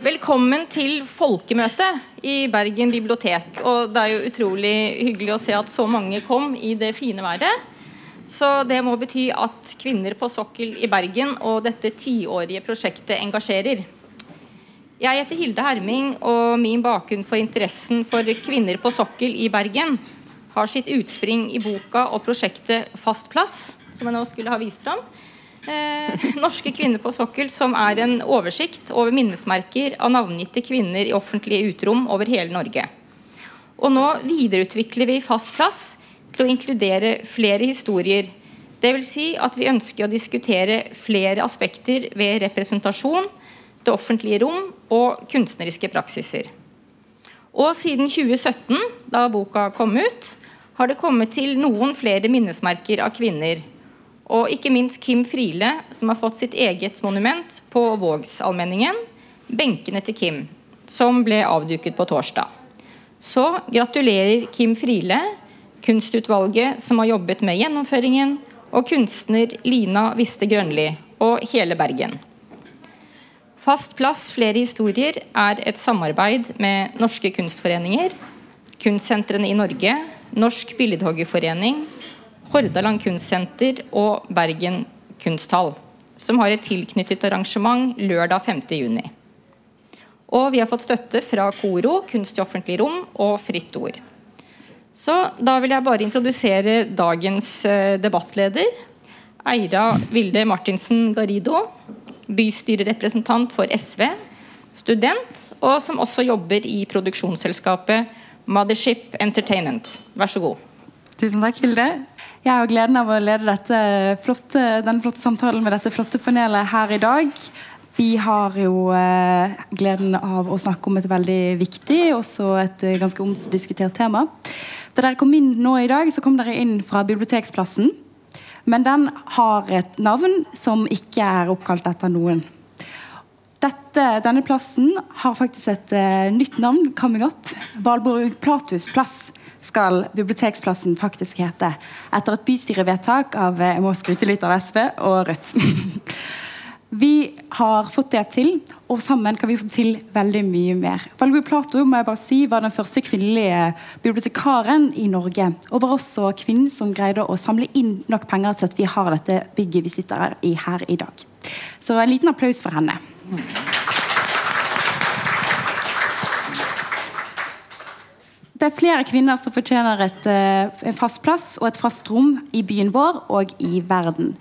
Velkommen til folkemøtet i Bergen bibliotek. Og det er jo utrolig hyggelig å se at så mange kom i det fine været. Så det må bety at kvinner på sokkel i Bergen og dette tiårige prosjektet engasjerer. Jeg heter Hilde Herming, og min bakgrunn for interessen for kvinner på sokkel i Bergen har sitt utspring i boka og prosjektet Fast plass, som jeg nå skulle ha vist fram. Eh, norske kvinner på sokkel, som er en oversikt over minnesmerker av navngitte kvinner i offentlige uterom over hele Norge. Og nå videreutvikler vi Fast plass til å inkludere flere historier. Dvs. Si at vi ønsker å diskutere flere aspekter ved representasjon det offentlige rom og kunstneriske praksiser. Og siden 2017, da boka kom ut, har det kommet til noen flere minnesmerker av kvinner. Og ikke minst Kim Friele, som har fått sitt eget monument på Vågsalmenningen, 'Benkene til Kim', som ble avduket på torsdag. Så gratulerer Kim Friele, kunstutvalget som har jobbet med gjennomføringen, og kunstner Lina Viste Grønli og hele Bergen. Fast plass flere historier er et samarbeid med norske kunstforeninger, kunstsentrene i Norge, Norsk Billedhoggerforening, Hordaland Kunstsenter og Bergen Kunsthall, som har et tilknyttet arrangement lørdag 5.6. Og vi har fått støtte fra KORO, Kunst i offentlig rom, og Fritt Ord. Så da vil jeg bare introdusere dagens eh, debattleder. Eira Vilde Martinsen Garido bystyrerepresentant for SV, student, og som også jobber i produksjonsselskapet Mothership Entertainment. Vær så god. Tusen takk, Hilde. Jeg har gleden av å lede flotte, denne flotte samtalen med dette flotte panelet her i dag. Vi har jo eh, gleden av å snakke om et veldig viktig og et eh, ganske omdiskutert tema. Da dere kom inn nå i dag, så kom dere inn fra Biblioteksplassen. Men den har et navn som ikke er oppkalt etter noen. Dette, denne plassen har faktisk et uh, nytt navn coming up. Valborg Platus plass skal Biblioteksplassen faktisk hete. Etter et bystyrevedtak av eh, jeg må skryte litt av SV og Rødt. Vi har fått det til, og sammen kan vi få til veldig mye mer. Valby Plato må jeg bare si, var den første kvinnelige bibliotekaren i Norge. Og var også kvinnen som greide å samle inn nok penger til at vi har dette bygget vi sitter her i, her i dag. Så en liten applaus for henne. Det er flere kvinner som fortjener et, uh, en fast plass og et fast rom i byen vår og i verden.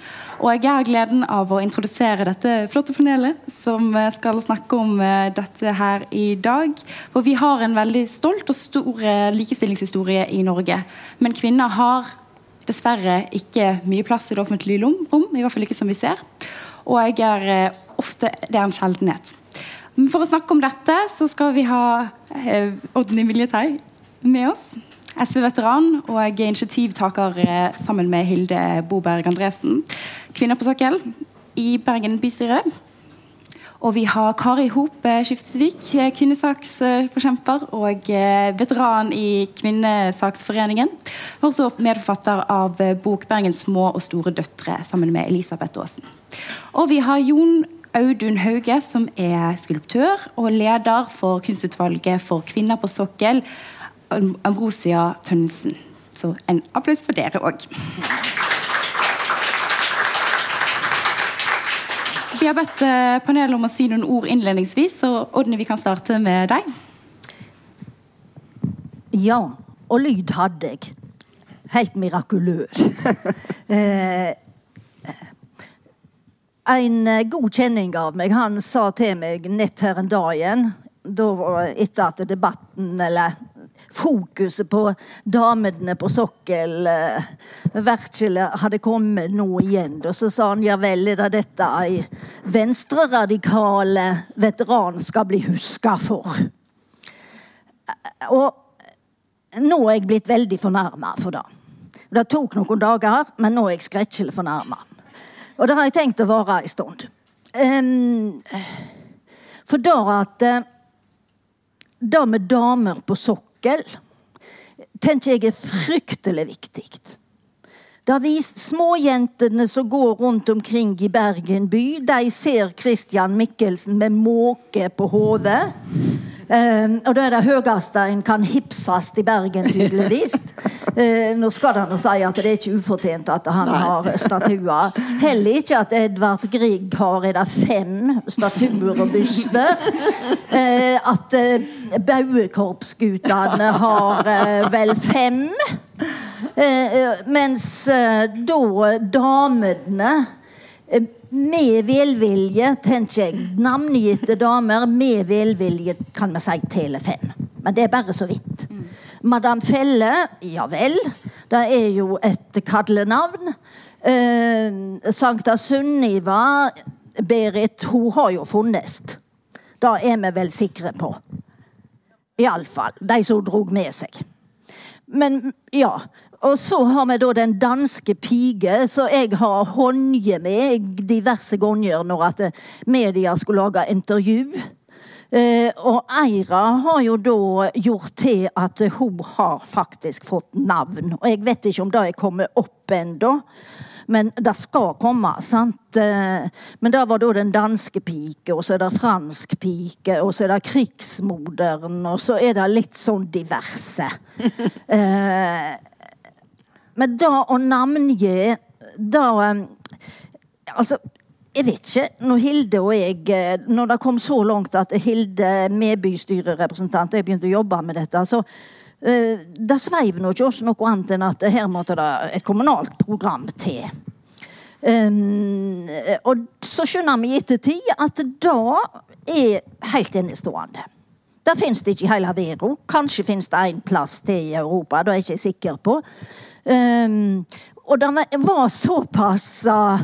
Og Jeg har gleden av å introdusere dette flotte panelet som uh, skal snakke om uh, dette her i dag. For vi har en veldig stolt og stor likestillingshistorie i Norge. Men kvinner har dessverre ikke mye plass i det offentlige rom, i hvert fall ikke som vi ser. Og jeg er ofte Det er en sjeldenhet. For å snakke om dette så skal vi ha eh, Odny Miljetei med oss. SV-veteran og initiativtaker eh, sammen med Hilde Boberg Andresen. Kvinner på sokkel i Bergen bystyre. Og vi har Kari Hop Skiftesvik, eh, kvinnesaksforkjemper og veteran i Kvinnesaksforeningen. Også medforfatter av bok 'Bergens små og store døtre' sammen med Elisabeth Aasen. Og vi har Jon Audun Hauge, som er skulptør og leder for kunstutvalget for kvinner på sokkel Ambrosia Tønnesen. Så en applaus for dere òg. Vi har bedt eh, panelet om å si noen ord innledningsvis, så Odny, vi kan starte med deg. Ja, og lyd hadde jeg. Helt mirakuløst. Eh, en eh, god kjenning av meg, han sa til meg nett her en dag igjen, etter at debatten, eller fokuset på damene på sokkel eh, hadde kommet nå igjen. Og så sa han ja vel, er det dette ei venstreradikale veteran skal bli huska for? Og nå er jeg blitt veldig fornærma for det. Det tok noen dager, men nå er jeg skrekkelig fornærma. Og det har jeg tenkt å være ei stund. Um, for da at uh, Det med damer på sokkel sokkel tenker jeg er fryktelig viktig. Har vist småjentene som går rundt omkring i Bergen by. De ser Christian Michelsen med måke på hodet. Um, og da er det høyeste en kan hipses i Bergen, tydeligvis. Uh, nå skal han si at det er ikke ufortjent at han Nei. har statuer. Heller ikke at Edvard Grieg har er det fem statuer og byster. Uh, at uh, Bauekorpsgutene har vel fem. Mens da damene med velvilje, tenker jeg. Navngitte damer med velvilje, kan vi si Tele5. Men det er bare så vidt. Mm. Madam Felle, ja vel. Det er jo et kadlenavn. Eh, Sankta Sunniva, Berit, hun har jo funnes. Det er vi vel sikre på. Iallfall de som drog med seg. Men ja, og så har vi da den danske pige, så jeg har håndje med diverse ganger når at eh, media skulle lage intervju. Uh, og Eira har jo da gjort til at hun har faktisk fått navn. Og jeg vet ikke om det er kommet opp ennå. Men det skal komme. sant? Eh, men det var da den danske pike, og så er det fransk pike, og så er det krigsmoderen, og så er det litt sånn diverse. uh, Men da å navngi Da um, Altså, jeg vet ikke. Når Hilde og jeg eh, Når det kom så langt at Hilde, med bystyrerepresentant, jeg begynte å jobbe med dette, så det sveiv nå ikke oss noe annet enn at her måtte det et kommunalt program til. Um, og så skjønner vi i ettertid at da er helt enestående. Det fins det ikke i hele verden. Kanskje fins det én plass til i Europa. Det er jeg ikke sikker på. Um, og det var såpass uh,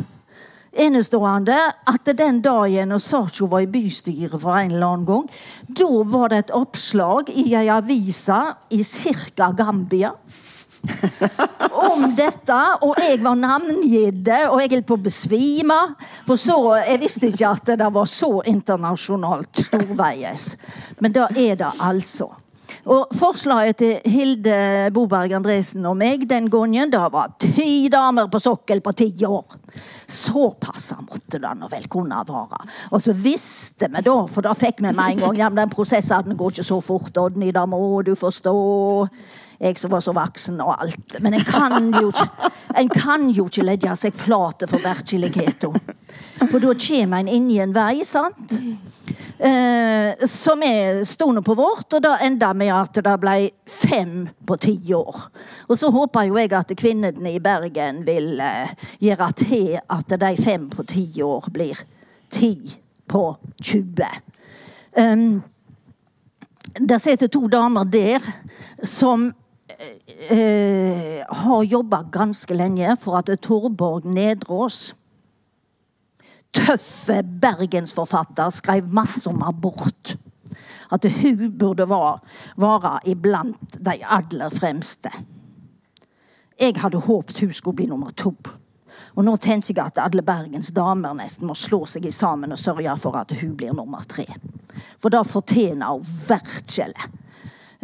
enestående at den dagen når Sacho var i bystyret for en eller annen gang, da var det et oppslag i ei avise i ca. Gambia. om dette, og jeg var navngitt, og jeg holdt på å besvime. For så, Jeg visste ikke at det var så internasjonalt storveies. Men da er det altså. Og Forslaget til Hilde Boberg Andresen og meg den gangen det var ti damer på sokkel på ti år. Såpass måtte det nå vel kunne være. Og så visste vi da, for da fikk vi med en gang ja, den prosessen går ikke så fort, Odny, da må du forstå. Jeg som var så voksen og alt. Men en kan jo ikke, en kan jo ikke legge seg flate for virkeligheten. For da kommer en inn i en vei, sant? Eh, som er stående på vårt, og da enda med at det ble fem på ti år. Og så håper jo jeg at kvinnene i Bergen vil eh, gjøre til at de fem på ti år blir ti på 20. Um, der sitter to damer der som eh, har jobba ganske lenge for at Torborg Nedrås tøffe bergensforfatter skrev masse om abort. At hun burde være iblant de aller fremste. Jeg hadde håpet hun skulle bli nummer to. Og nå tenker jeg at alle Bergens damer nesten må slå seg sammen og sørge for at hun blir nummer tre. For da fortjener hun virkelig.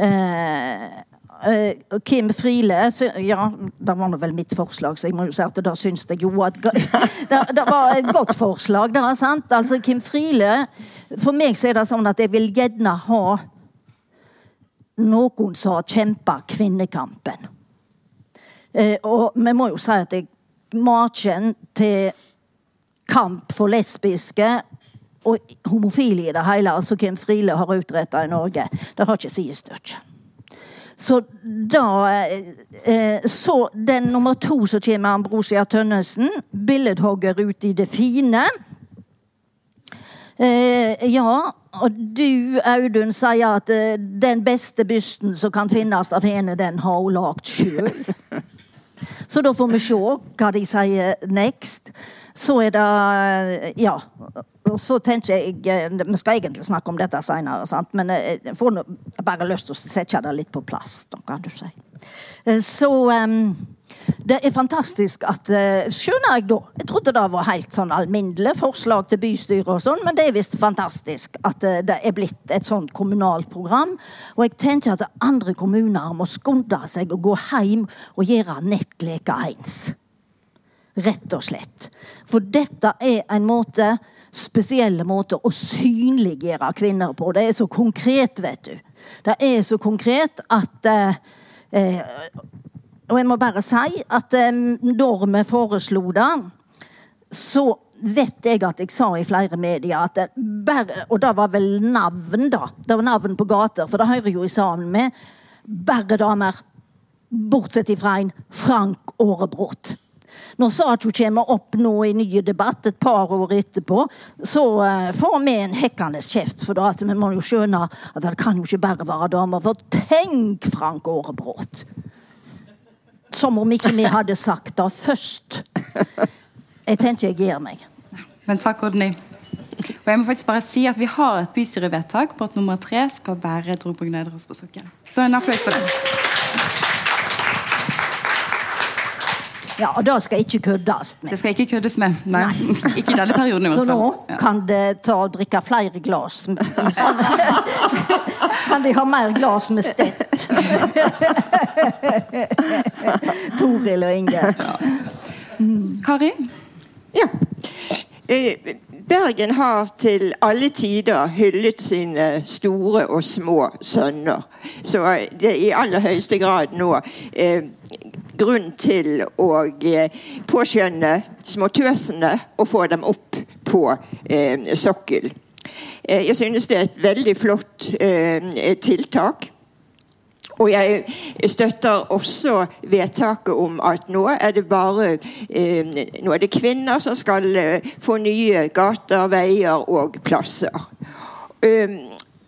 Eh, Uh, Kim Friele Ja, det var nå vel mitt forslag, så jeg må jo si at da syns jeg jo at det, det, var et godt forslag, det. sant? Altså, Kim Friele For meg så er det sånn at jeg vil gjerne ha noen som har kjempa kvinnekampen. Uh, og vi må jo si at jeg maken til kamp for lesbiske og homofile i det hele, altså Kim Friele har utretta i Norge, det har ikke sies stykket. Så da eh, Så den nummer to som kommer, Ambrosia Tønnesen, billedhogger ut i det fine. Eh, ja, og du, Audun, sier at eh, den beste bysten som kan finnes av henne, den har hun lagd sjøl. Så da får vi se hva de sier next. Så er det Ja. Og så tenker jeg eh, Vi skal egentlig snakke om dette seinere, men eh, jeg får bare lyst til å sette det litt på plass. kan du si. Eh, så um, det er fantastisk at Skjønner jeg da. Jeg trodde det var helt sånn alminnelig forslag til bystyret og sånn, men det er visst fantastisk at det er blitt et sånt kommunalt program. Og jeg tenker at andre kommuner må skunde seg og gå hjem og gjøre nettleker ens. Rett og slett. For dette er en måte spesielle måte å synliggjøre kvinner på. Det er så konkret, vet du. Det er så konkret at eh, eh Og jeg må bare si at eh, når vi foreslo det, så vet jeg at jeg sa i flere medier at det bare, Og det var vel navn, da. Det var navn på gater, for det hører jo i sammen med bare damer. Bortsett ifra en Frank Aarebrot. Når Sacho kommer opp nå i nye debatt et par år etterpå, så uh, får vi en hekkende kjeft. For da at vi må jo skjønne at det kan jo ikke bare være damer. For tenk Frank Aarebrot! Som om ikke vi hadde sagt det først. Jeg tenker jeg gir meg. Men takk, Odny. Og jeg må faktisk bare si at Vi har et bystyrevedtak på at nummer tre skal være Drog Nedres på sokken. Så en applaus for det. Ja, og det skal ikke køddes med. Det skal ikke køddes med. Nei. Nei. ikke i denne perioden. i hvert fall. Så nå ja. kan det ta og drikke flere glass. kan de ha mer glass med stett? Toril og Inge. Ja. Kari? Ja. Eh, Bergen har til alle tider hyllet sine store og små sønner. Så det er i aller høyeste grad nå eh, grunn til å eh, påskjønne småtøsene og få dem opp på eh, sokkel. Eh, jeg synes det er et veldig flott eh, tiltak. Og jeg støtter også vedtaket om at nå er det bare nå er det kvinner som skal få nye gater, veier og plasser.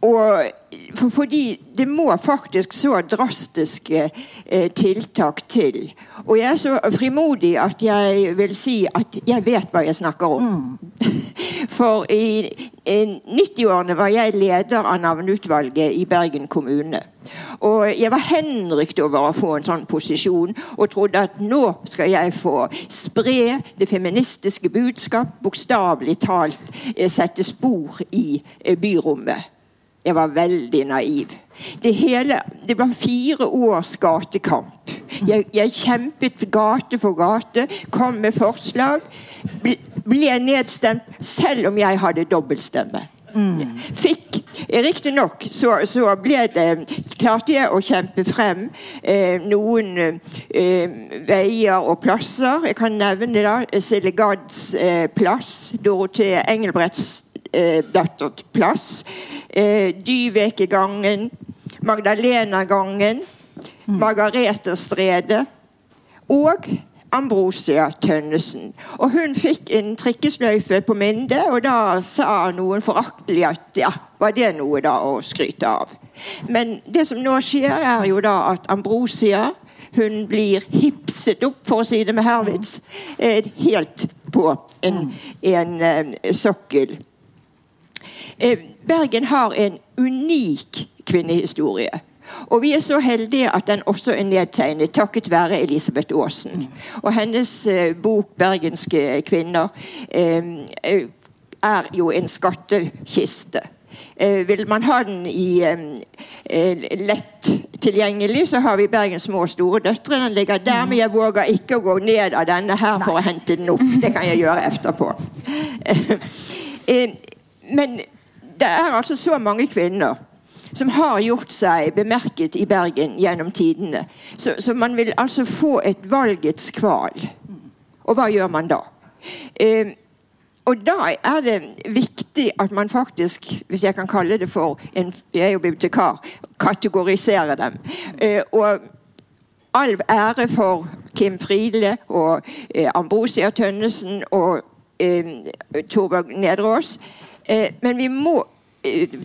Og for, fordi det må faktisk så drastiske eh, tiltak til. Og jeg er så frimodig at jeg vil si at jeg vet hva jeg snakker om. Mm. For i, i 90-årene var jeg leder av navneutvalget i Bergen kommune. Og jeg var henrykt over å få en sånn posisjon og trodde at nå skal jeg få spre det feministiske budskap, bokstavelig talt eh, sette spor i eh, byrommet. Jeg var veldig naiv. Det, hele, det var fire års gatekamp. Jeg, jeg, kjempet gate for gate, kom med forslag. Ble nedstemt selv om jeg hadde dobbeltstemme. Mm. Fikk Riktignok så, så ble det klarte jeg å kjempe frem eh, noen eh, veier og plasser. Jeg kan nevne da Selegads eh, plass, Dorothee Engelbretts eh, datterplass. Eh, Dyvekegangen, Magdalena-gangen, mm. Margaretestredet og Ambrosia Tønnesen. Og Hun fikk en trikkesløyfe på Minde, og da sa noen foraktelig at ja, var det noe da å skryte av. Men det som nå skjer, er jo da at Ambrosia hun blir hipset opp, for å si det med Herwitz, eh, helt på en, en, en eh, sokkel. Eh, Bergen har en unik kvinnehistorie. Og vi er så heldige at den også er nedtegnet takket være Elisabeth Aasen. Og hennes eh, bok 'Bergenske kvinner' eh, er jo en skattkiste. vil man ha den i lett tilgjengelig, så har vi Bergens små og store døtre. Den ligger der, men jeg våger ikke å gå ned av denne her for å hente den opp. Det kan jeg gjøre etterpå. men det er altså så mange kvinner som har gjort seg bemerket i Bergen gjennom tidene. Så, så man vil altså få et valgets kval. Og hva gjør man da? Eh, og da er det viktig at man faktisk, hvis jeg kan kalle det for en, Jeg er jo bibliotekar. Kategoriserer dem. Eh, og all ære for Kim Friele og eh, Ambrosia Tønnesen og eh, Torbjørg Nedreås. Eh, men vi må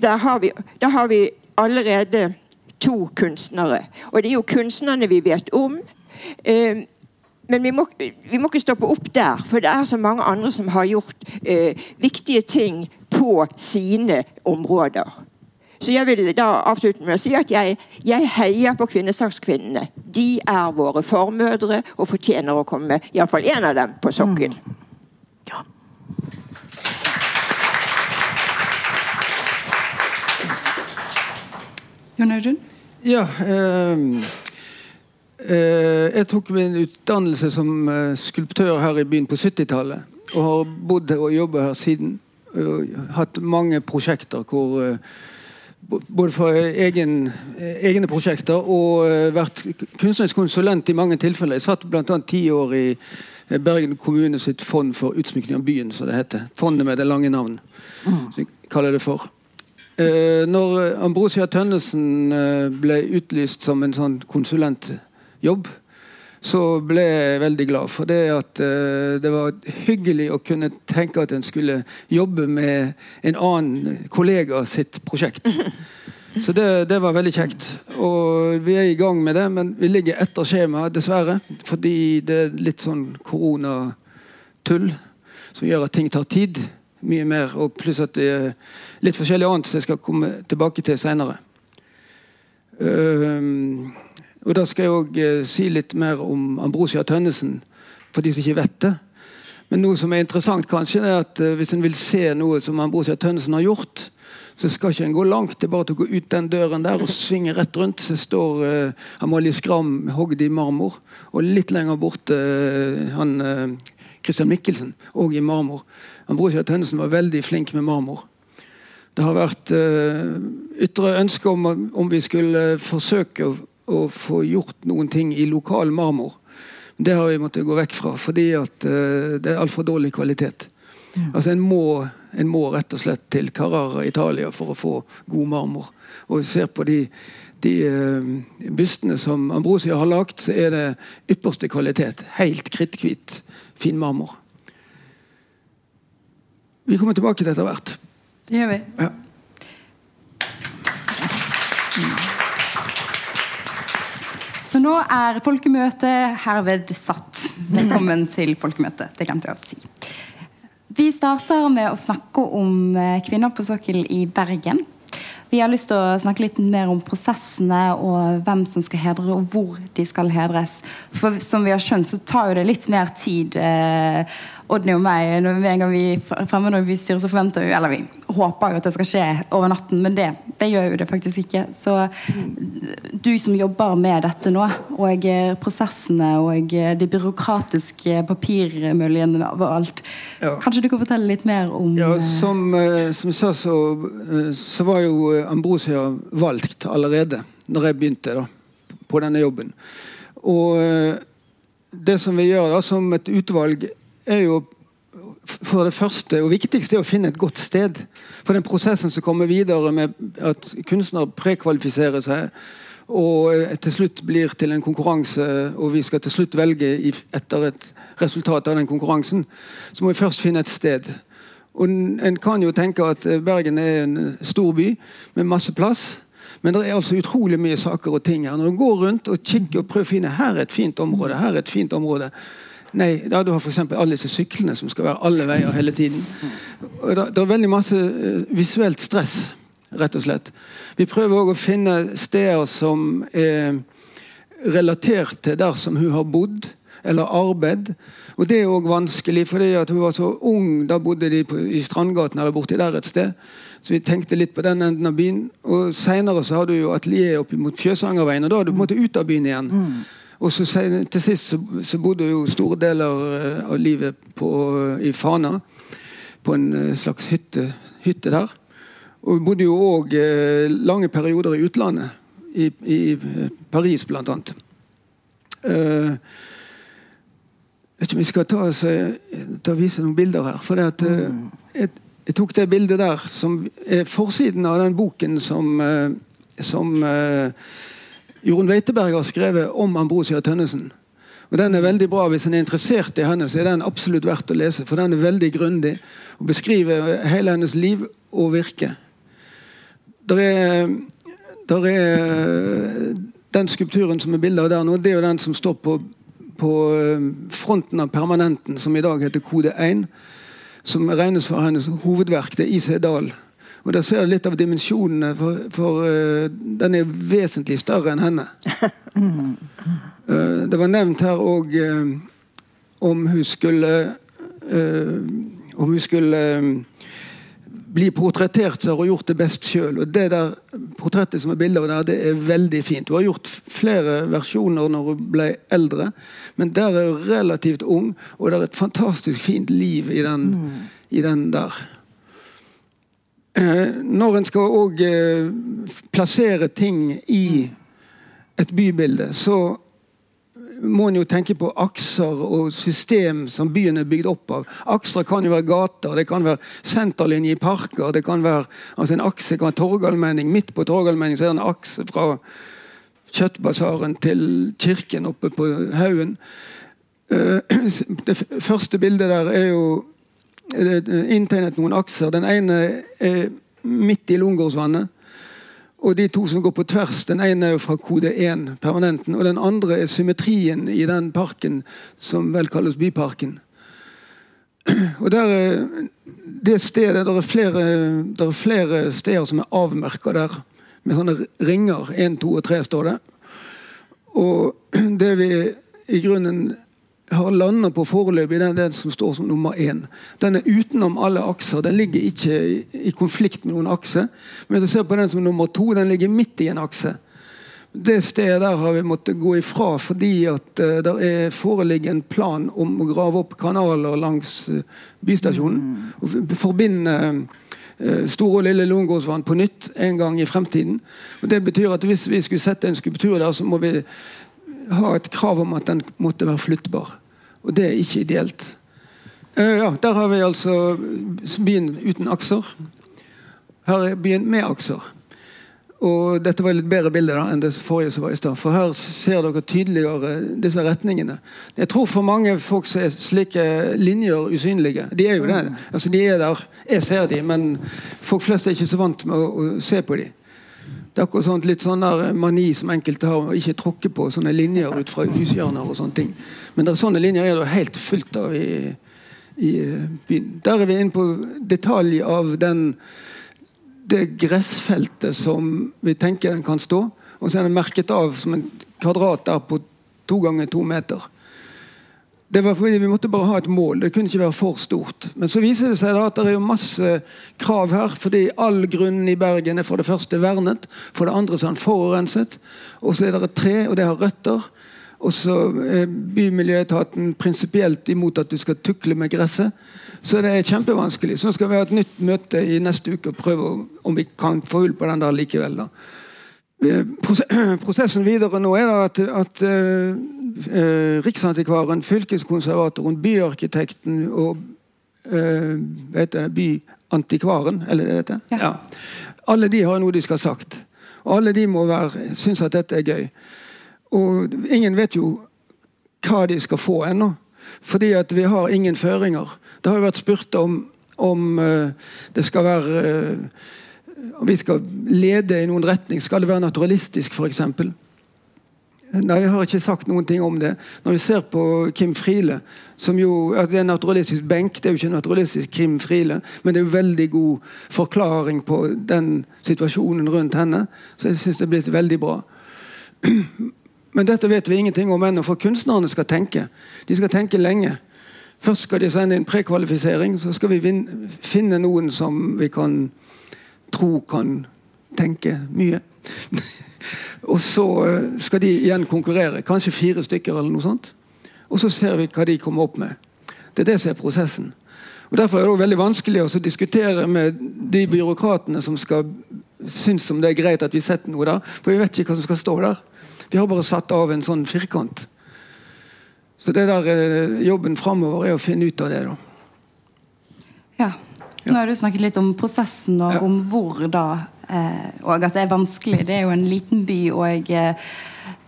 der har, vi, der har vi allerede to kunstnere. Og det er jo kunstnerne vi vet om. Eh, men vi må, vi må, ikke stoppe opp der, for det er så mange andre som har gjort eh, viktige ting på sine områder. Så jeg vil da avslutte med å si at jeg, jeg heier på kvinnesakskvinnene. De er våre formødre og fortjener å komme, iallfall én av dem, på sokkel. Jon Audun? Ja. Eh, Eh, jeg tok min utdannelse som eh, skulptør her i byen på 70-tallet. Og har bodd og jobbet her siden. Og hatt mange prosjekter hvor eh, både for egen, egne prosjekter og vært kunstnerisk konsulent i mange tilfeller. Jeg satt bl.a. ti år i Bergen kommune sitt fond for utsmykning av byen, som det heter. Fondet med det lange navn, mm. som jeg kaller det for. Når Ambrosia Tønnesen ble utlyst som en sånn konsulentjobb, så ble jeg veldig glad for det at det var hyggelig å kunne tenke at en skulle jobbe med en annen kollega sitt prosjekt. Så det, det, var veldig kjekt. Og vi er i gang med det, men vi ligger etter skjema, dessverre. Fordi det er litt sånn koronatull som gjør at ting tar tid. Mye mer. Og pluss at det er litt forskjellig annet som jeg skal komme tilbake til seinere. Uh, og Da skal jeg òg eh, si litt mer om Ambrosia Tønnesen, for de som ikke vet det. Men noe som er interessant, kanskje, er at eh, hvis en vil se noe som Ambrosia Tønnesen har gjort, så skal ikke en gå langt. Det er bare til å gå ut den døren der og svinge rett rundt. Så står uh, Amalie Skram hogd i marmor. Og litt lenger borte han Christian Mikkelsen, òg i marmor. Han Bror Kjell Tønnesen var veldig flink med marmor. Det har vært ytre ønske om, om vi skulle forsøke å å få gjort noen ting i lokal marmor. Det har vi måttet gå vekk fra, fordi at uh, det er altfor dårlig kvalitet. Ja. Altså en må, en må, rett og slett til Carrara Italia for å få god marmor. Og vi ser på de, de bustene som Ambrosia har lagd, så er det ypperste kvalitet. Helt kritthvit, fin marmor. Vi kommer tilbake til etter hvert. Det gjør vi. Ja. Så nå er folkemøtet herved satt. Velkommen til folkemøtet. Det glemte jeg å si. Vi starter med å snakke om eh, kvinner på sokkel i Bergen. Vi har lyst til å snakke litt mer om prosessene og hvem som skal hedre og hvor de skal hedres. For som vi har skjønt, så tar jo det litt mer tid. Eh, Odny og meg, når, vi, en gang vi fremmer noe styrer, så forventer vi Eller vi håper jo at det skal skje over natten, men det, det gjør jo det faktisk ikke. Så du som jobber med dette nå, og prosessene og de byråkratiske papirmøllene og alt, ja. kanskje du kan fortelle litt mer om Ja, Som, eh, som jeg sa, så, eh, så var jo Ambrosia valgt allerede når jeg begynte da, på denne jobben. Og eh, det som vi gjør da, som et utvalg, er jo for det første og viktigste er å finne et godt sted. For den prosessen som kommer videre med at kunstnere prekvalifiserer seg og eh, til slutt blir til en konkurranse, og vi skal til slutt velge etter et resultat av den konkurransen, så må vi først finne et sted. Og En kan jo tenke at eh, Bergen er en stor by med masse plass. Men det er altså utrolig mye saker og ting her. Når du går rundt og kikker og prøver å finne her er et fint område, her er et fint område, Nei, da du har f.eks. alle disse syklene som skal være alle veier hele tiden. Og det, er veldig masse uh, visuelt stress, rett og slett. Vi prøver òg å finne steder som er relatert til der som hun har bodd eller arbeid. Og det er òg vanskelig, fordi at hun var så ung. Da bodde de på, i Strandgaten eller borti der et sted. Så vi tenkte litt på den enden av byen. Og Seinere så hadde du jo atelier opp mot Fjøsangerveien, og da hadde du på en måte ut av byen igjen. Mm. Og så Til sist så, så bodde jo store deler eh, av livet på, i Fana. På en eh, slags hytte, hytte der. Og vi bodde jo òg eh, lange perioder i utlandet. I, i Paris, blant annet. Uh, vet ikke om vi skal ta, så, ta vise noen bilder her. For at, uh, jeg, jeg, tok det bildet der, som er forsiden av den boken som, uh, som Jorunn Weiteberg har skrevet om Ambrosia Tønnesen. Og Den er veldig bra. Hvis en er interessert i henne, så er den absolutt verdt å lese. For den er veldig grundig og beskriver hele hennes liv og virke. Der er, der er Den skulpturen som er bildet av der nå, det er jo den som står på, på eh, fronten av permanenten, som i dag heter Kode 1. Som regnes for hennes hovedverk. Det er I.C. Dahl. Og Der ser du litt av dimensjonene, for, for uh, den er vesentlig større enn henne. Uh, det var nevnt her òg uh, om hun skulle Om hun skulle bli portrettert, så har hun gjort det best sjøl. Det der portrettet som er bildet av der, det er veldig fint. Hun har gjort flere versjoner når hun ble eldre, men der er hun relativt ung, og det er et fantastisk fint liv i den, mm. i den der. Eh, når en skal òg eh, plassere ting i et bybilde, så må en jo tenke på akser og system som byen er bygd opp av. Akser kan jo være gater, det kan være senterlinje i parker. det kan være, altså En akse kan være Torgallmenning. Midt på Torgallmenning er det en akse fra Kjøttbasaren til kirken oppe på haugen. Eh, det første bildet der er jo inntegnet noen akser. Den ene er midt i Lungårdsvannet. Og de to som går på tvers, den ene er fra kode 1, permanenten, og den andre er symmetrien i den parken som vel kalles Byparken. Og der, det stedet, der er, flere, der er flere steder som er avmerka der, med sånne ringer. Én, to og tre står det. Og det vi i grunnen har landa på foreløpig, den, den som står som nummer én. Den er utenom alle akser. Den ligger ikke i, i konflikt med noen akse. Men hvis du ser på den som nummer to, den ligger midt i en akse. Det stedet der har vi måttet gå ifra fordi at uh, det er foreligger en plan om å grave opp kanaler langs uh, bystasjonen. Mm. og Forbinde uh, Store og Lille Lungårdsvann på nytt en gang i fremtiden. Og det betyr at Hvis vi skulle sette en skulptur der, så må vi ha et krav om at den måtte være flyttbar. Og det er ikke ideelt. Uh, ja, Der har vi altså byen uten akser. Her er byen med akser. Og Dette var et litt bedre bilde da, enn det forrige som var i stad. For her ser dere tydeligere disse retningene. Jeg tror for mange folk så er slike linjer usynlige. De er jo det. Altså, de er der. Jeg ser dem, men folk flest er ikke så vant med å, å se på dem. Det er akkurat sånt, litt sånn der mani som enkelte har, å ikke tråkke på sånne linjer ut fra hushjørner. og sånne ting. Men det er sånne linjer er det helt fullt av i, i eh, byen. Der er vi inne på detalj av den, det gressfeltet som vi tenker den kan stå. Og så er den merket av som en kvadrat der på to ganger to meter. Det var fordi Vi måtte bare ha et mål. Det kunne ikke være for stort. Men så viser det seg da at det er jo masse krav her. fordi all grunnen i Bergen er for det første vernet. For det andre så er den forurenset. Og så er det et tre, og det har røtter. Og så er Bymiljøetaten prinsipielt imot at du skal tukle med gresset. Så det er kjempevanskelig. Så skal vi ha et nytt møte i neste uke og prøve om vi kan få hull på den der likevel. da. Prosessen videre nå er at, at uh, Riksantikvaren, fylkeskonservatoren, byarkitekten og vet det, byantikvaren Eller er det dette? Ja. ja. Alle de har noe de skal ha sagt. Og alle de må være, synes at dette er gøy. Og ingen vet jo hva de skal få ennå. Fordi at vi har ingen føringer. Det har jo vært spurt om, om uh, det skal være vi skal lede i noen retning, skal det være naturalistisk f.eks.? Nei, jeg har ikke sagt noen ting om det. Når vi ser på Kim Friele, som jo at det er naturalistisk benk, det er jo ikke naturalistisk Kim Friele, men det er jo veldig god forklaring på den situasjonen rundt henne. Så jeg syns det er blitt veldig bra. Men dette vet vi ingenting om ennå, for kunstnerne skal tenke. De skal tenke lenge. Først skal de sende inn prekvalifisering, så skal vi finne noen som vi kan tro kan tenke mye. og så eh, skal de igjen konkurrere. Kanskje fire stykker eller noe sånt. Og så ser vi hva de kommer opp med. Det er det som er prosessen. Og Derfor er det veldig vanskelig å diskutere med de byråkratene som skal synes om det er greit at vi setter noe der. For vi vet ikke hva som skal stå der. Vi har bare satt av en sånn firkant. Så det der eh, jobben framover er å finne ut av det. da. Nå har du snakket litt om prosessen og om hvor da eh, Og at det er vanskelig. Det er jo en liten by, og eh,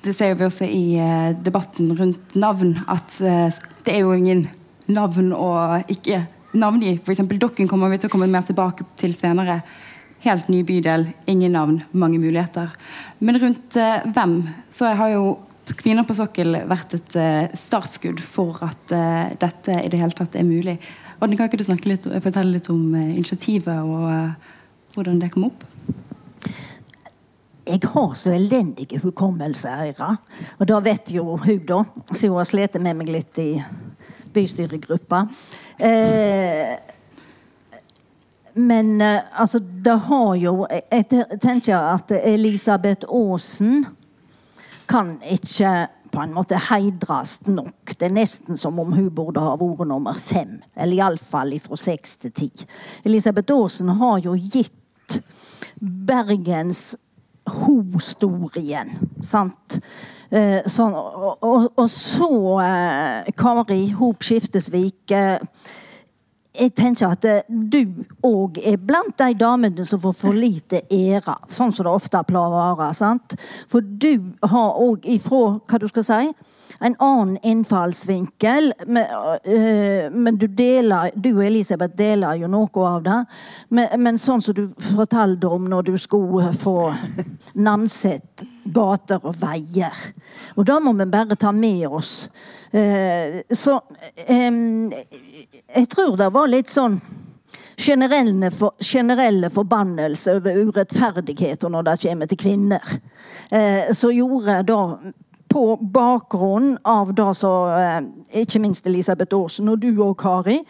det ser vi også i eh, debatten rundt navn, at det er jo ingen navn å ikke navngi. F.eks. Dokken kommer vi til å komme mer tilbake til senere. Helt ny bydel, ingen navn, mange muligheter. Men rundt hvem så har jo Kvinner på sokkel vært et startskudd for at dette i det hele tatt er mulig. Odne, kan ikke du litt, fortelle litt om uh, initiativet og uh, hvordan det kom opp? Jeg har så elendige hukommelser, Og da vet jo hun, da, så hun har slitt med meg litt i bystyregruppa. Eh, men eh, altså, det har jo Jeg tenker at Elisabeth Aasen kan ikke på en måte heidres nok. Det er nesten som om hun burde ha vært nummer fem. Eller iallfall fra seks til ti. Elisabeth Aasen har jo gitt Bergens historien, sant? Eh, sånn, og, og, og, så eh, Kari Hop Skiftesvik eh, jeg tenker at eh, du òg er blant de damene som får for lite ære. Sånn som det ofte pleier å være. For du har òg ifra hva du skal si, en annen innfallsvinkel. Men, uh, men du deler, du og Elisabeth deler jo noe av det. Men, men sånn som du fortalte om når du skulle få Namset gater og veier. Og da må vi bare ta med oss. Uh, så um, jeg tror det var litt sånn generelle, for, generelle forbannelse over urettferdigheter når det kommer til kvinner. Eh, så gjorde da på bakgrunn av det som eh, ikke minst Elisabeth Aasen og du òg, Kari,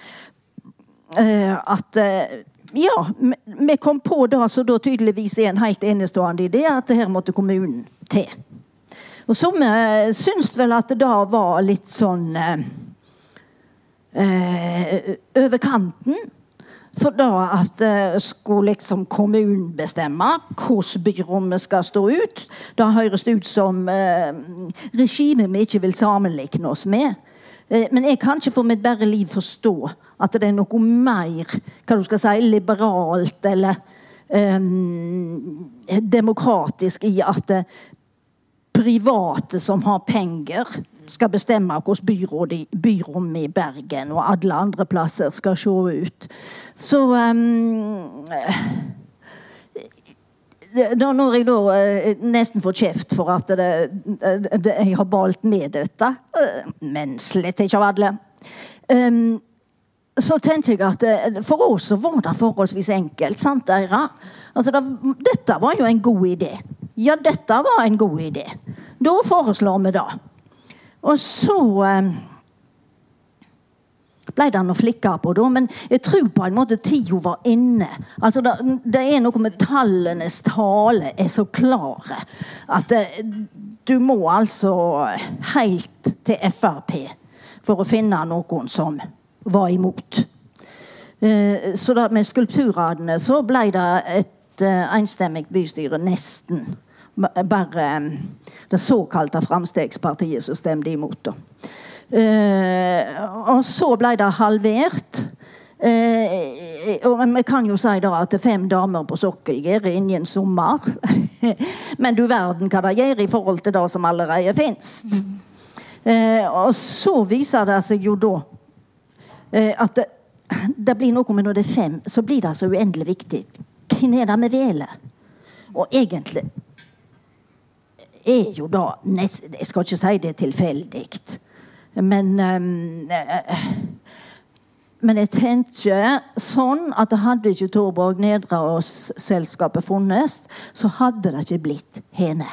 eh, at eh, ja, vi kom på det som da tydeligvis er en helt enestående idé, at her måtte kommunen til. Og vi syns vel at det var litt sånn eh, over kanten. For da at eh, skulle liksom kommunen bestemme hvordan byrommet skal stå ut. Da høres det ut som eh, regimet vi ikke vil sammenligne oss med. Eh, men jeg kan ikke for mitt bare liv forstå at det er noe mer hva du skal si, liberalt eller eh, demokratisk i at eh, private som har penger, skal bestemme hvordan byrommet i Bergen og alle andre plasser skal se ut. Så um, da, når jeg da uh, nesten får kjeft for at det, det, jeg har balt med dette, uh, men slett ikke av alle um, så tenkte jeg at for oss så var det forholdsvis enkelt. sant, Eira? Altså, det, dette var jo en god idé. Ja, dette var en god idé. Da foreslår vi det. Og så eh, ble det noe flikker på da, men jeg tror på en måte tida var inne. Altså det, det, er noe med tallenes tale er så klare at det, eh, du må altså helt til Frp for å finne noen som var imot. Eh, så da med skulpturradene så ble det et enstemmig bystyre, nesten bare um, det såkalte Framstegspartiet som stemte imot. Da. og så ble det halvert. Uh, og Vi kan jo si da at fem damer på sokkel gjør ingen sommer. Men du verden hva det gjør i forhold til det som allerede fins. Uh, og så viser det seg jo da at det, det, blir noe med når det er fem, så blir det så uendelig viktig. Hvem er det vi velger? Og egentlig er jo da Jeg skal ikke si det er tilfeldig, men um, men jeg tenker sånn at hadde ikke Torborg Nedreås-selskapet funnes, så hadde det ikke blitt henne.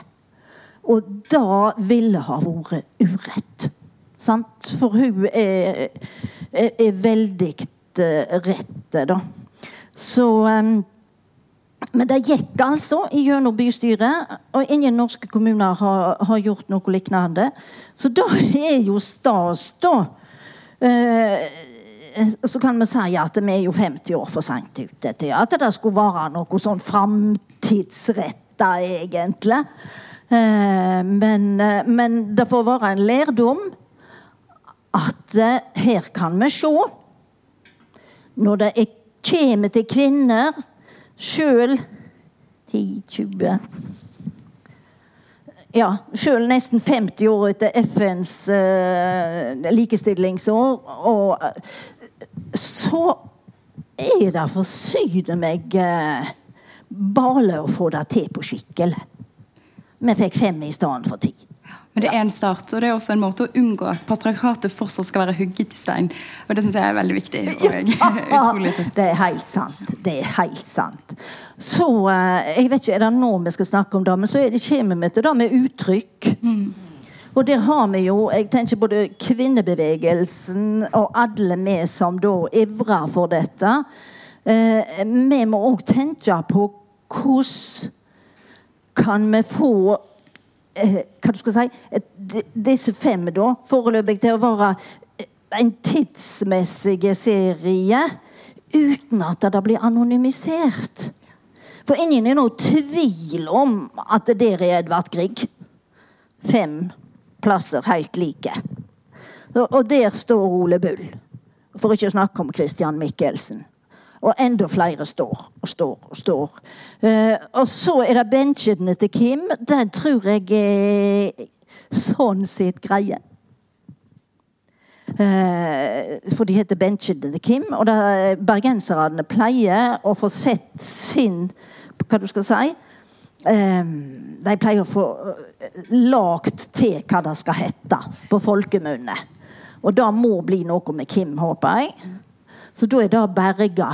Og da ville ha vært urett. Sant? For hun er, er, er veldig rett, da. Så um, men det gikk altså gjennom bystyret, og ingen norske kommuner har, har, gjort noe lignende. Så da er jo stas, da. Eh, så kan vi si at vi er jo 50 år for seint ute til at det skulle være noe sånn framtidsretta, egentlig. Eh, men, eh, men, det får være en lærdom at eh, her kan vi se Når det kommer til kvinner sjøl 10-20 ja, sjøl nesten 50 år etter FNs uh, likestillingsår. Og uh, så er det for syne meg uh, bale å få det til på skikkelig. Vi fikk fem i stedet for ti. Men det er en start, og det er også en måte å unngå at patriarkatet fortsatt skal være hugget i stein. Og det syns jeg er veldig viktig. Utrolig Det er helt sant. Det er helt sant. Så eh, jeg vet ikke, Er det nå vi skal snakke om det? Men så det kommer vi til det med uttrykk. Mm. Og der har vi jo jeg tenker både kvinnebevegelsen og alle vi som da ivrer for dette. Eh, vi må òg tenke på hvordan kan vi få hva du skal si, disse fem da, foreløpig til å være en tidsmessig serie uten at det blir anonymisert. For ingen er noe tvil om at det der er Edvard Grieg. Fem plasser helt like. Og der står Ole Bull. For ikke å snakke om Christian Michelsen. Og enda flere står og står og står. Uh, og så er det benchene til Kim. Den tror jeg er sånn sitt greie. Uh, for de heter benchene til Kim. Og bergenserne pleier å få sett sin Hva du skal si? Um, de pleier å få lagt til hva det skal hete på folkemunne. Og det må bli noe med Kim, håper jeg. Så da er det berga.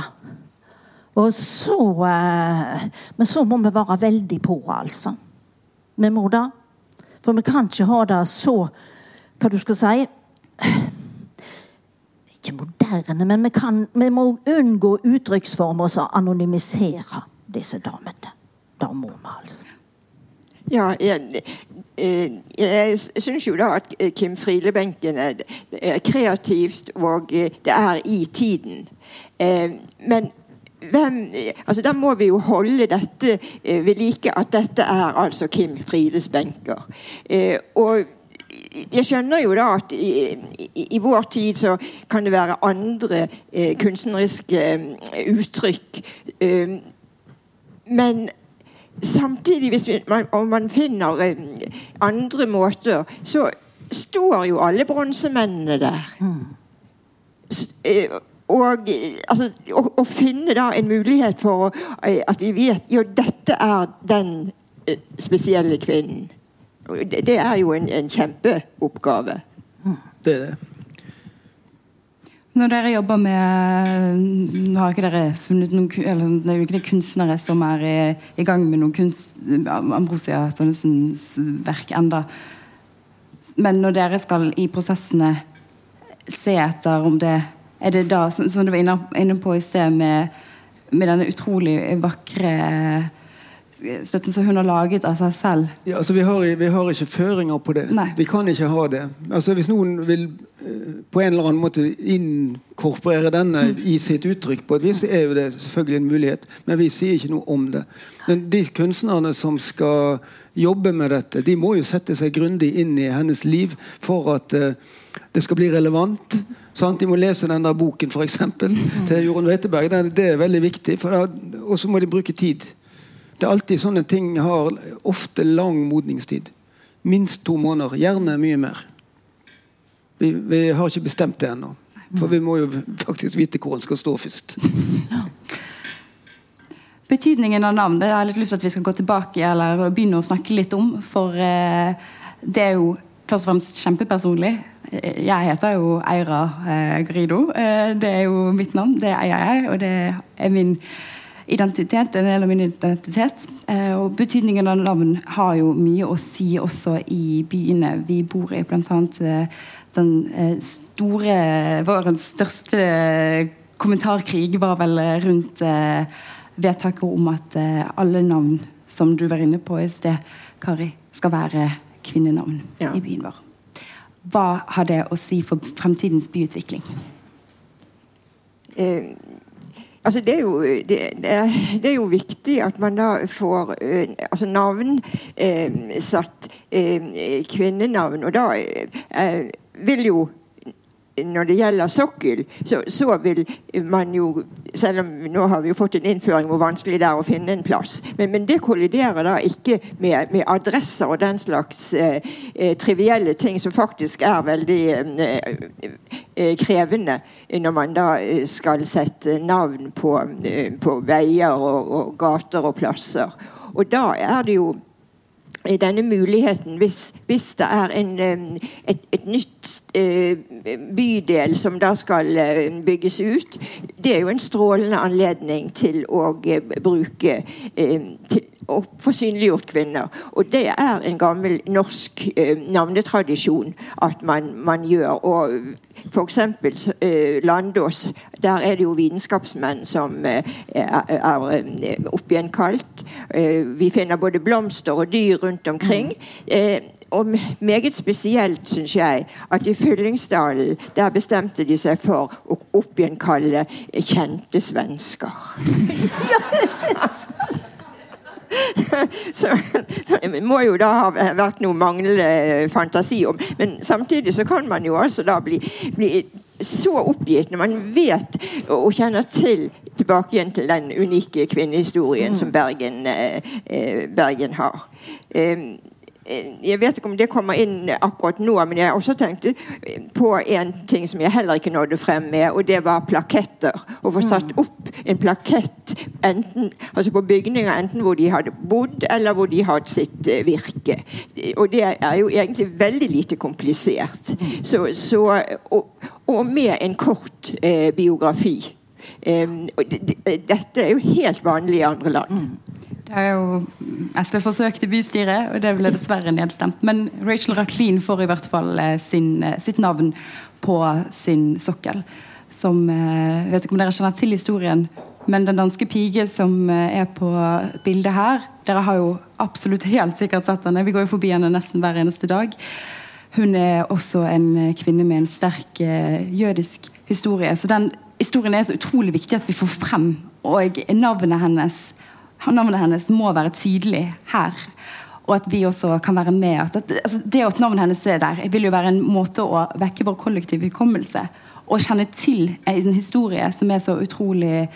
Og så eh, Men så må vi være veldig på, altså. Vi må det. For vi kan ikke ha det så Hva du skal si Ikke moderne, men vi, kan, vi må unngå uttrykksformer som anonymiserer disse damene. Det må vi, altså. Ja, jeg, eh, jeg syns jo da at Kim Friele-benken er kreativt, og det er i tiden. Eh, men hvem, altså Da må vi jo holde dette ved like, at dette er altså Kim Frieles benker. Eh, og jeg skjønner jo da at i, i, i, vår tid så kan det være andre eh, kunstneriske uttrykk. Eh, men samtidig, hvis vi, man, om man finner eh, andre måter, så står jo alle bronsemennene der. Mm. Og altså, å, å, finne da en mulighet for at vi vet jo dette er den spesielle kvinnen. Det, det er jo en, en kjempeoppgave. Det er det. Når dere jobber med Nå har ikke dere funnet noen eller, Det er jo ikke det kunstnere som er i, i gang med noen kunst, Ambrosia Tonnessens verk enda. Men når dere skal i prosessene se etter om det Er det da, som, som du var inne, inne på i sted, med, med denne utrolig vakre støtten som hun har laget av seg selv? Ja, altså vi har, vi har ikke føringer på det. Nei. Vi kan ikke ha det. Altså Hvis noen vil uh, på en eller annen måte inkorporere denne mm. i sitt uttrykk, på et vis, er jo det selvfølgelig en mulighet. Men vi sier ikke noe om det. Men de kunstnerne som skal jobbe med dette, de må jo sette seg grundig inn i hennes liv for at uh, det skal bli relevant. Sant? De må lese den der boken for eksempel, mm. til Jorunn Weiteberg. Det, er veldig viktig. Og så må de bruke tid. Det er alltid sånne ting har ofte lang modningstid. Minst to måneder. Gjerne mye mer. Vi, vi har ikke bestemt det ennå. For vi må jo faktisk vite hvor den skal stå først. Ja. Betydningen av navn det har jeg litt lyst til at vi skal gå tilbake eller begynne å snakke litt om. For eh, det er jo først og fremst kjempepersonlig. Jeg heter jo Eira eh, Grido. Eh, det er jo mitt navn. Det eier jeg, og det er min identitet, en del av min identitet. Eh, og betydningen av navn har jo mye å si også i byene vi bor i. Annet eh, den eh, store Vårens største kommentarkrig var vel rundt vedtaket om at alle navn som du var inne på i sted, Kari, skal være kvinnenavn ja. i byen vår. Hva har det å si for fremtidens byutvikling? Eh, Altså det, er jo, det, er, det, er, jo, viktig at man da får eh, altså navn eh, satt kvinnenavn. Og da vil jo når det gjelder sokkel, så, så, vil man jo Selv om nå har vi jo fått en innføring hvor vanskelig det er å finne en plass. Men, men det kolliderer da ikke med, med adresser og den slags eh, eh trivielle ting som faktisk er veldig eh, eh krevende når man da skal sette navn på, eh, på veier og, og gater og plasser. Og da er det jo denne muligheten hvis, hvis det er en, et, et, eh, bydel som da skal eh, bygges ut. Det er jo en strålende anledning til å eh, bruke til og få synliggjort kvinner. Og det er en gammel norsk navnetradisjon at man, man gjør. Og F.eks. Eh, Landås. Der er det jo vitenskapsmenn som eh, er, er uh, oppgjenkalt. Eh, vi finner både blomster og dyr rundt omkring. Eh, og meget spesielt syns jeg at i Fyllingsdalen der bestemte de seg for å oppgjenkalle kjente svensker. så, det må jo da ha vært noe manglende fantasi om. Men samtidig så kan man jo altså da bli, bli så oppgitt når man vet og kjenner til tilbake igjen til den unike kvinnehistorien mm. som Bergen, eh, eh Bergen har. Um, jeg vet ikke om det kommer inn akkurat nå, men jeg har også tenkt på en ting som jeg heller ikke nådde frem med, og det var plaketter. Å få satt mm. opp en plakett enten, altså på bygninger enten hvor de hadde bodd, eller hvor de hadde sitt eh, virke. Og det er jo egentlig veldig lite komplisert. Mm. Så, så, og, og, med en kort eh, biografi. Um, dette er jo helt vanlig i andre land. Mm. Det har jo SV forsøkt i bystyret, og det ble dessverre nedstemt. Men Rachel Rachlin får i hvert fall eh, sin, eh, sitt navn på sin sokkel. Som Jeg eh, vet ikke om dere kjenner til historien, men den danske pige som er på bildet her Dere har jo absolutt helt sikkert sett henne. Vi går jo forbi henne nesten hver eneste dag. Hun er også en kvinne med en sterk jødisk historie. Så den historien er så utrolig viktig at vi får frem. Og navnet hennes navnet hennes må være tydelig her. Og at vi også kan være med. At, altså, det at navnet hennes er der, vil jo være en måte å vekke vår kollektive hukommelse. Og kjenne til en historie som er så utrolig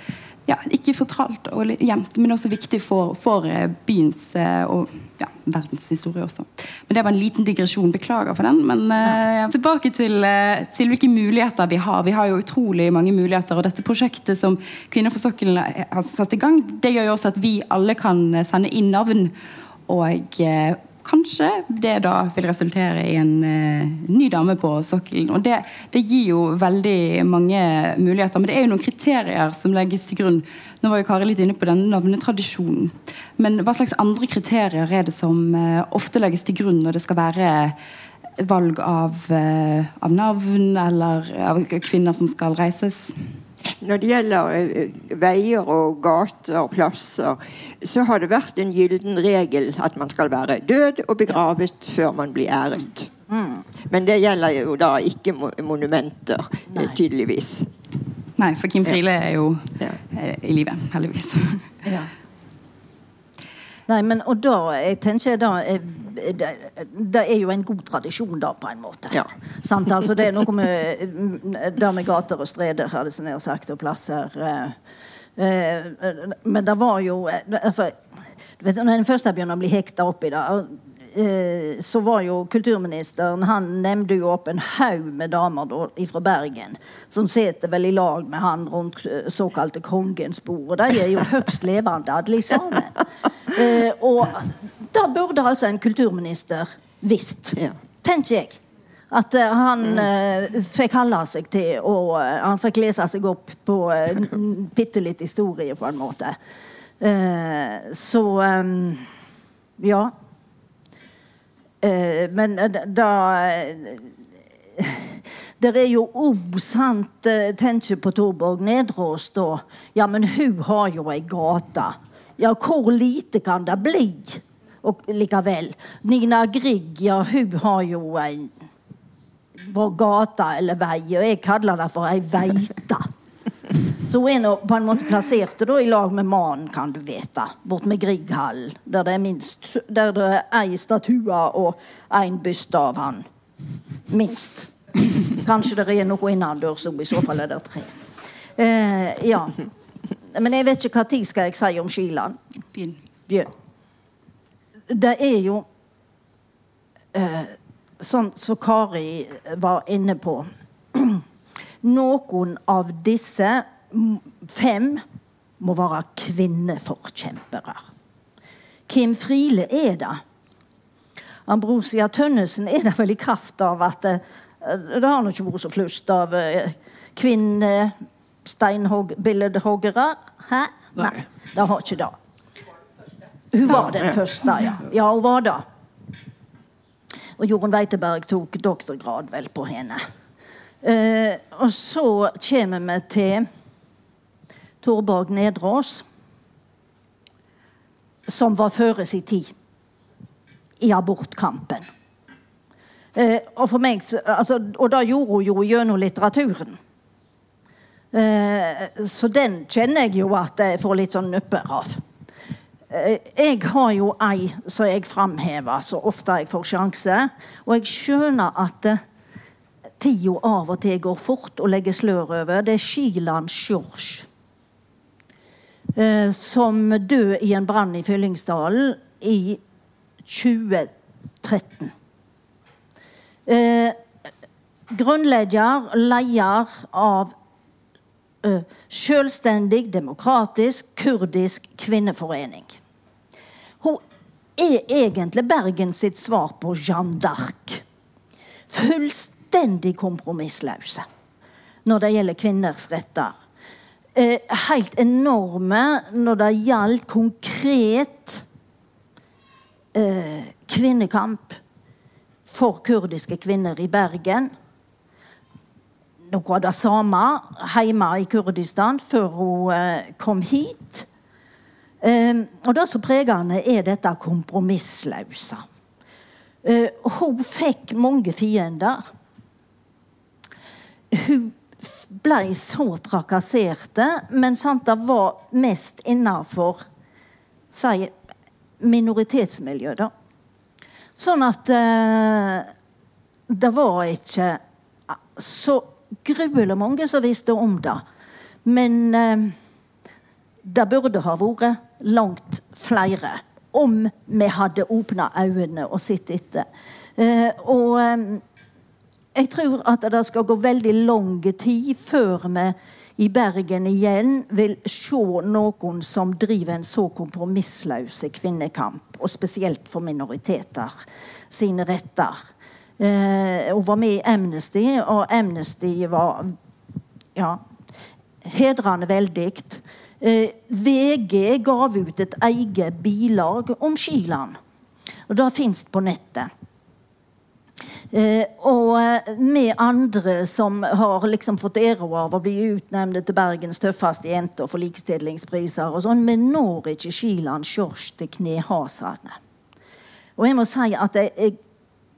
ja, ikke fortalt og gjemt, men også viktig for, for eh, byens eh, og ja, verdenshistorie også. Men Det var en liten digresjon. Beklager for den. Men uh, tilbake til, uh, til, hvilke muligheter vi har. Vi har jo utrolig mange muligheter. Og dette prosjektet som Kvinner for sokkelen har satt i gang, det gjør jo også at vi alle kan sende inn navn. Og uh, kanskje det da vil resultere i en eh, ny dame på sokkelen. Og det, det, gir jo veldig mange muligheter. Men det er jo noen kriterier som legges til grunn. Nå var jo Kari litt inne på den navnetradisjonen. Men hva slags andre kriterier er det som eh, ofte legges til grunn når det skal være valg av, eh, av navn eller av kvinner som skal reises? Når det gjelder eh, veier og gater og plasser, så har det vært en gylden regel at man skal være død og begravet før man blir æret. Mm. Men det gjelder jo da ikke monumenter, eh, Nei. tydeligvis. Nei, for Kim Friele er jo ja. Eh, i live, heldigvis. Ja. Nei, men og da jeg tenker da det, det, er jo en god tradisjon, da, på en måte. Ja. Sant? Altså, det er noe med det med gater og streder, hadde jeg nær sagt, og plasser. Eh, eh, men det var jo eh, for, vet, Når en først begynner å bli hekta opp i det så var jo kulturministeren Han nevnte jo opp en haug med damer fra Bergen som sitter vel i lag med han rundt såkalte kongens bord. Og de er jo høgst levende, alle sammen. og da burde altså en kulturminister visst, ja. tenker jeg. At uh, han uh, fikk holde seg til og uh, han fikk lese seg opp på uh, bitte litt historie, på en måte. så um, ja. Men da det er jo òg sant tenker på Torborg Nedreås, da. Ja, men hun har jo ei gate. Ja, hvor lite kan det bli? Og likevel. Nina Grieg, ja, hun har jo en vår gate eller vei, og jeg kaller det for ei veite. Så hun er på en måte plassert da, i lag med mannen, kan du vite, bort med Grieghallen. Der det er minst Der det er ei statue og en byste av han. Minst. Kanskje det er noe innendørs, i så fall er det tre. Eh, ja. Men jeg vet ikke hva tid skal jeg si om Skiland. Begynn. Begynn det er jo eh, Sånn som så Kari var inne på Noen av disse fem må være kvinneforkjempere. Kim Friele er det. Ambrosia Tønnesen er det vel i kraft av at det, eh, det har nok ikke vært så flust av eh, kvinnesteinhoggere. Hæ? Nei. Nei, det har ikke det. Hun var den første, ja. Ja, hun var det. Og Jorunn Weiteberg tok doktorgrad vel på henne. Eh, og så kommer vi til Torborg Nedreås, som var før sin tid i abortkampen. Eh, og, meg, altså, og det gjorde hun jo gjennom litteraturen. Eh, så den kjenner jeg jo at jeg får litt sånn nupper av. Eh, jeg har jo ei som jeg framhever så ofte jeg får sjanse. Og jeg skjønner at eh, tida av og til går fort og legger slør over. Det er Shilan Sjors. Eh, som døde i en brann i Fyllingsdalen i 2013. Eh, grunnlegger, leder av eh, selvstendig, demokratisk, kurdisk kvinneforening. Hun er egentlig Bergen sitt svar på Jeanne d'Arc. Fullstendig kompromissløse når det gjelder kvinners retter. Eh, helt enorme når det gjaldt konkret eh, kvinnekamp for kurdiske kvinner i Bergen. Noe av det samme hjemme i Kurdistan før hun eh, kom hit. Eh, og det som preger henne, er dette kompromissløse. Hun fikk mange fiender. Hun ble så trakasserte, men sant, det var mest innafor si, minoritetsmiljøet, da. Sånn at eh, det var ikke så gruelig mange som visste om det. Men eh, det burde ha vært langt flere om vi hadde åpna øynene og sett etter. Eh, og eh, jeg tror at det skal gå veldig lang tid før vi i Bergen igjen vil se noen som driver en så kompromissløs kvinnekamp, og spesielt for minoriteter sine retter. Eh, hun var med i Amnesty, og Amnesty var ja, hedrende veldig. Eh, VG gav ut et eget bilag om Skiland. Og det fins på nettet. Eh, og eh, andre som har liksom fått æra av å bli utnevnt til Bergens tøffeste jente og få likestillingspriser, og sånn, vi når ikke Kiland Sjors til knehasene. Og jeg må si at jeg,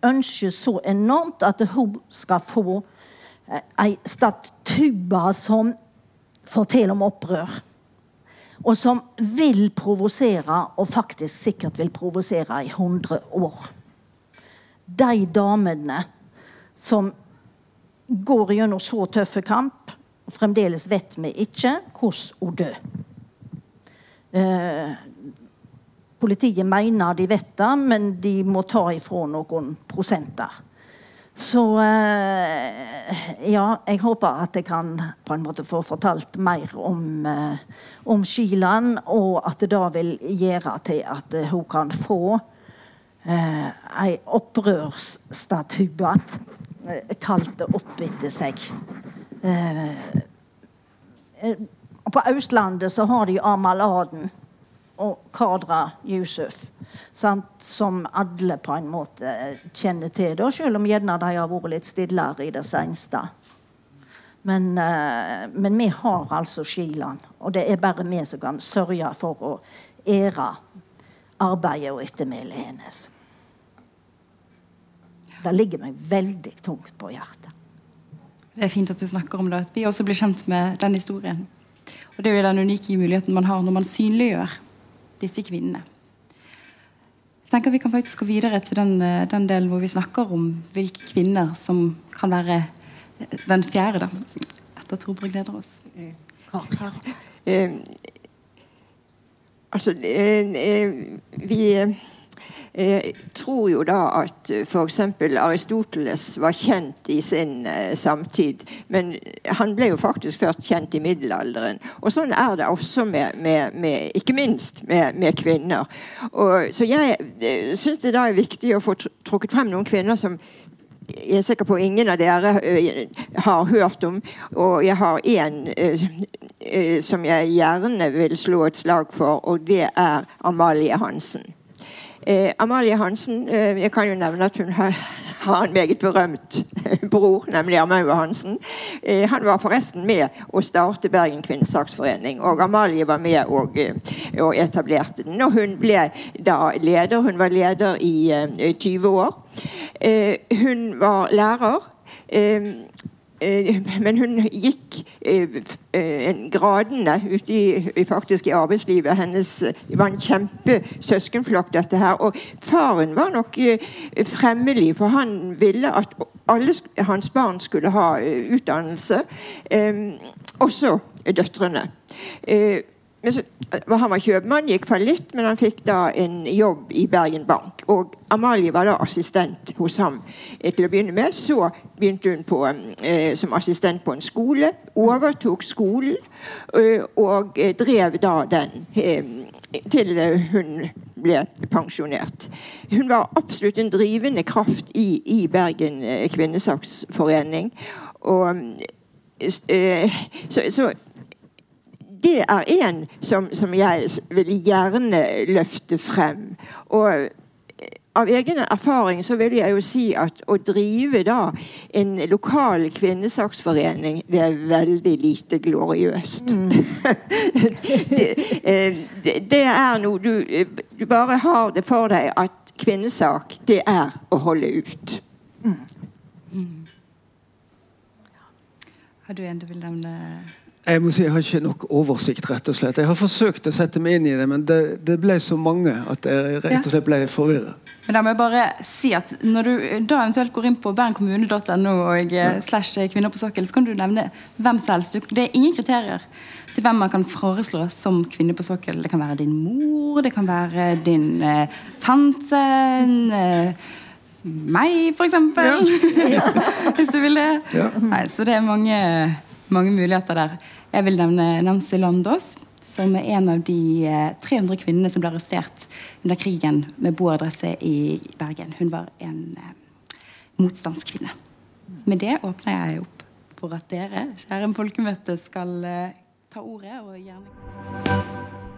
ønsker så enormt at hun skal få eh, ei statue som forteller om opprør. Og som vil provosere, og faktisk sikkert vil provosere i 100 år de damene som går gjennom så tøffe kamp, og fremdeles vet vi ikke hvordan hun dør. Eh, politiet mener de vet det, men de må ta ifra noen prosenter. Så eh, ja, jeg håper at jeg kan på en måte få fortalt mer om, eh, om Skiland, og at det da vil gjøre til at hun kan få eh, ei opprørsstatue eh, kalte opp etter seg. Eh, eh, på Østlandet så har de Amal Aden og Kadra Yusuf. Sant? Som alle på en måte kjenner til, da, selv om gjerne de har vært litt stillere i det seneste. Men, eh, men, vi har altså Skiland, og det er bare vi som kan sørge for å ære arbeidet og ettermælet hennes. Det ligger meg veldig tungt på hjertet. Det er fint at du snakker om det. At vi også blir kjent med den historien. Og Det er jo den unike muligheten man har når man synliggjør disse kvinnene. Jeg tenker Vi kan faktisk gå videre til den, den delen hvor vi snakker om hvilke kvinner som kan være den fjerde, da, etter Torbrug oss. Kar. Eh, altså, eh, eh vi eh, tror jo da at f.eks. Aristoteles var kjent i sin samtid. Men han ble jo faktisk først kjent i middelalderen. Og sånn er det også med, med, med ikke minst med, med kvinner. Og, så jeg syns det da er viktig å få trukket frem noen kvinner som jeg er sikker på ingen av dere har hørt om. Og jeg har én som jeg gjerne vil slå et slag for, og det er Amalie Hansen. Eh, Amalie Hansen, eh, jeg kan jo nevne at hun har, har en meget berømt bror, nemlig Amalie Hansen. Eh, han var forresten med å starte Bergen kvinnesaksforening. Og Amalie var med og, eh, og etablerte den. Og hun ble da leder. Hun var leder i 20 år. Hun var lærer. Eh, men hun gikk eh, eh, gradene ute i, faktisk i arbeidslivet. Hennes det var en kjempesøskenflokk, dette her. Og faren var nok fremmelig, for han ville at alle hans barn skulle ha utdannelse. også døtrene. Så, han var kjøpmann, gikk fallitt, men han fikk da en jobb i Bergen Bank. Og Amalie var da assistent hos ham eh, til å begynne med. Så begynte hun på, eh, som assistent på en skole, overtok skolen eh, og eh, drev da den eh, til hun ble pensjonert. Hun var absolutt en drivende kraft i, i Bergen eh, kvinnesaksforening. Og, så, så det er en som, som, jeg vil gjerne løfte frem. Og eh, av egen erfaring så vil jeg jo si at å drive da en lokal kvinnesaksforening, det er veldig lite gloriøst. Mm. eh, det, det, er noe du, du bare har det for deg at kvinnesak, det er å holde ut. Mm. Mm. Har du en du vil nevne? Jeg må si jeg har ikke nok oversikt, rett og slett. Jeg har forsøkt å sette meg inn i det, men det, det ble så mange at jeg rett og slett ble forvirret. Men da må jeg bare si at Når du da eventuelt går inn på bernkommune.no og eh, slash kvinner på sokkel, så kan du nevne hvem som helst. Det er ingen kriterier til hvem man kan foreslå som kvinne på sokkel. Det kan være din mor, det kan være din eh, tante. Eh, meg, for eksempel. Ja. Hvis du vil det. Ja. Nei, så det er mange mange muligheter der. Jeg vil nevne Nancy Landås, som er en av de 300 eh, kvinnene som ble arrestert under krigen med boadresse i Bergen. Hun var en eh, motstandskvinne. Med det åpner jeg opp for at dere, kjære folkemøte, skal eh, ta ordet og gjerne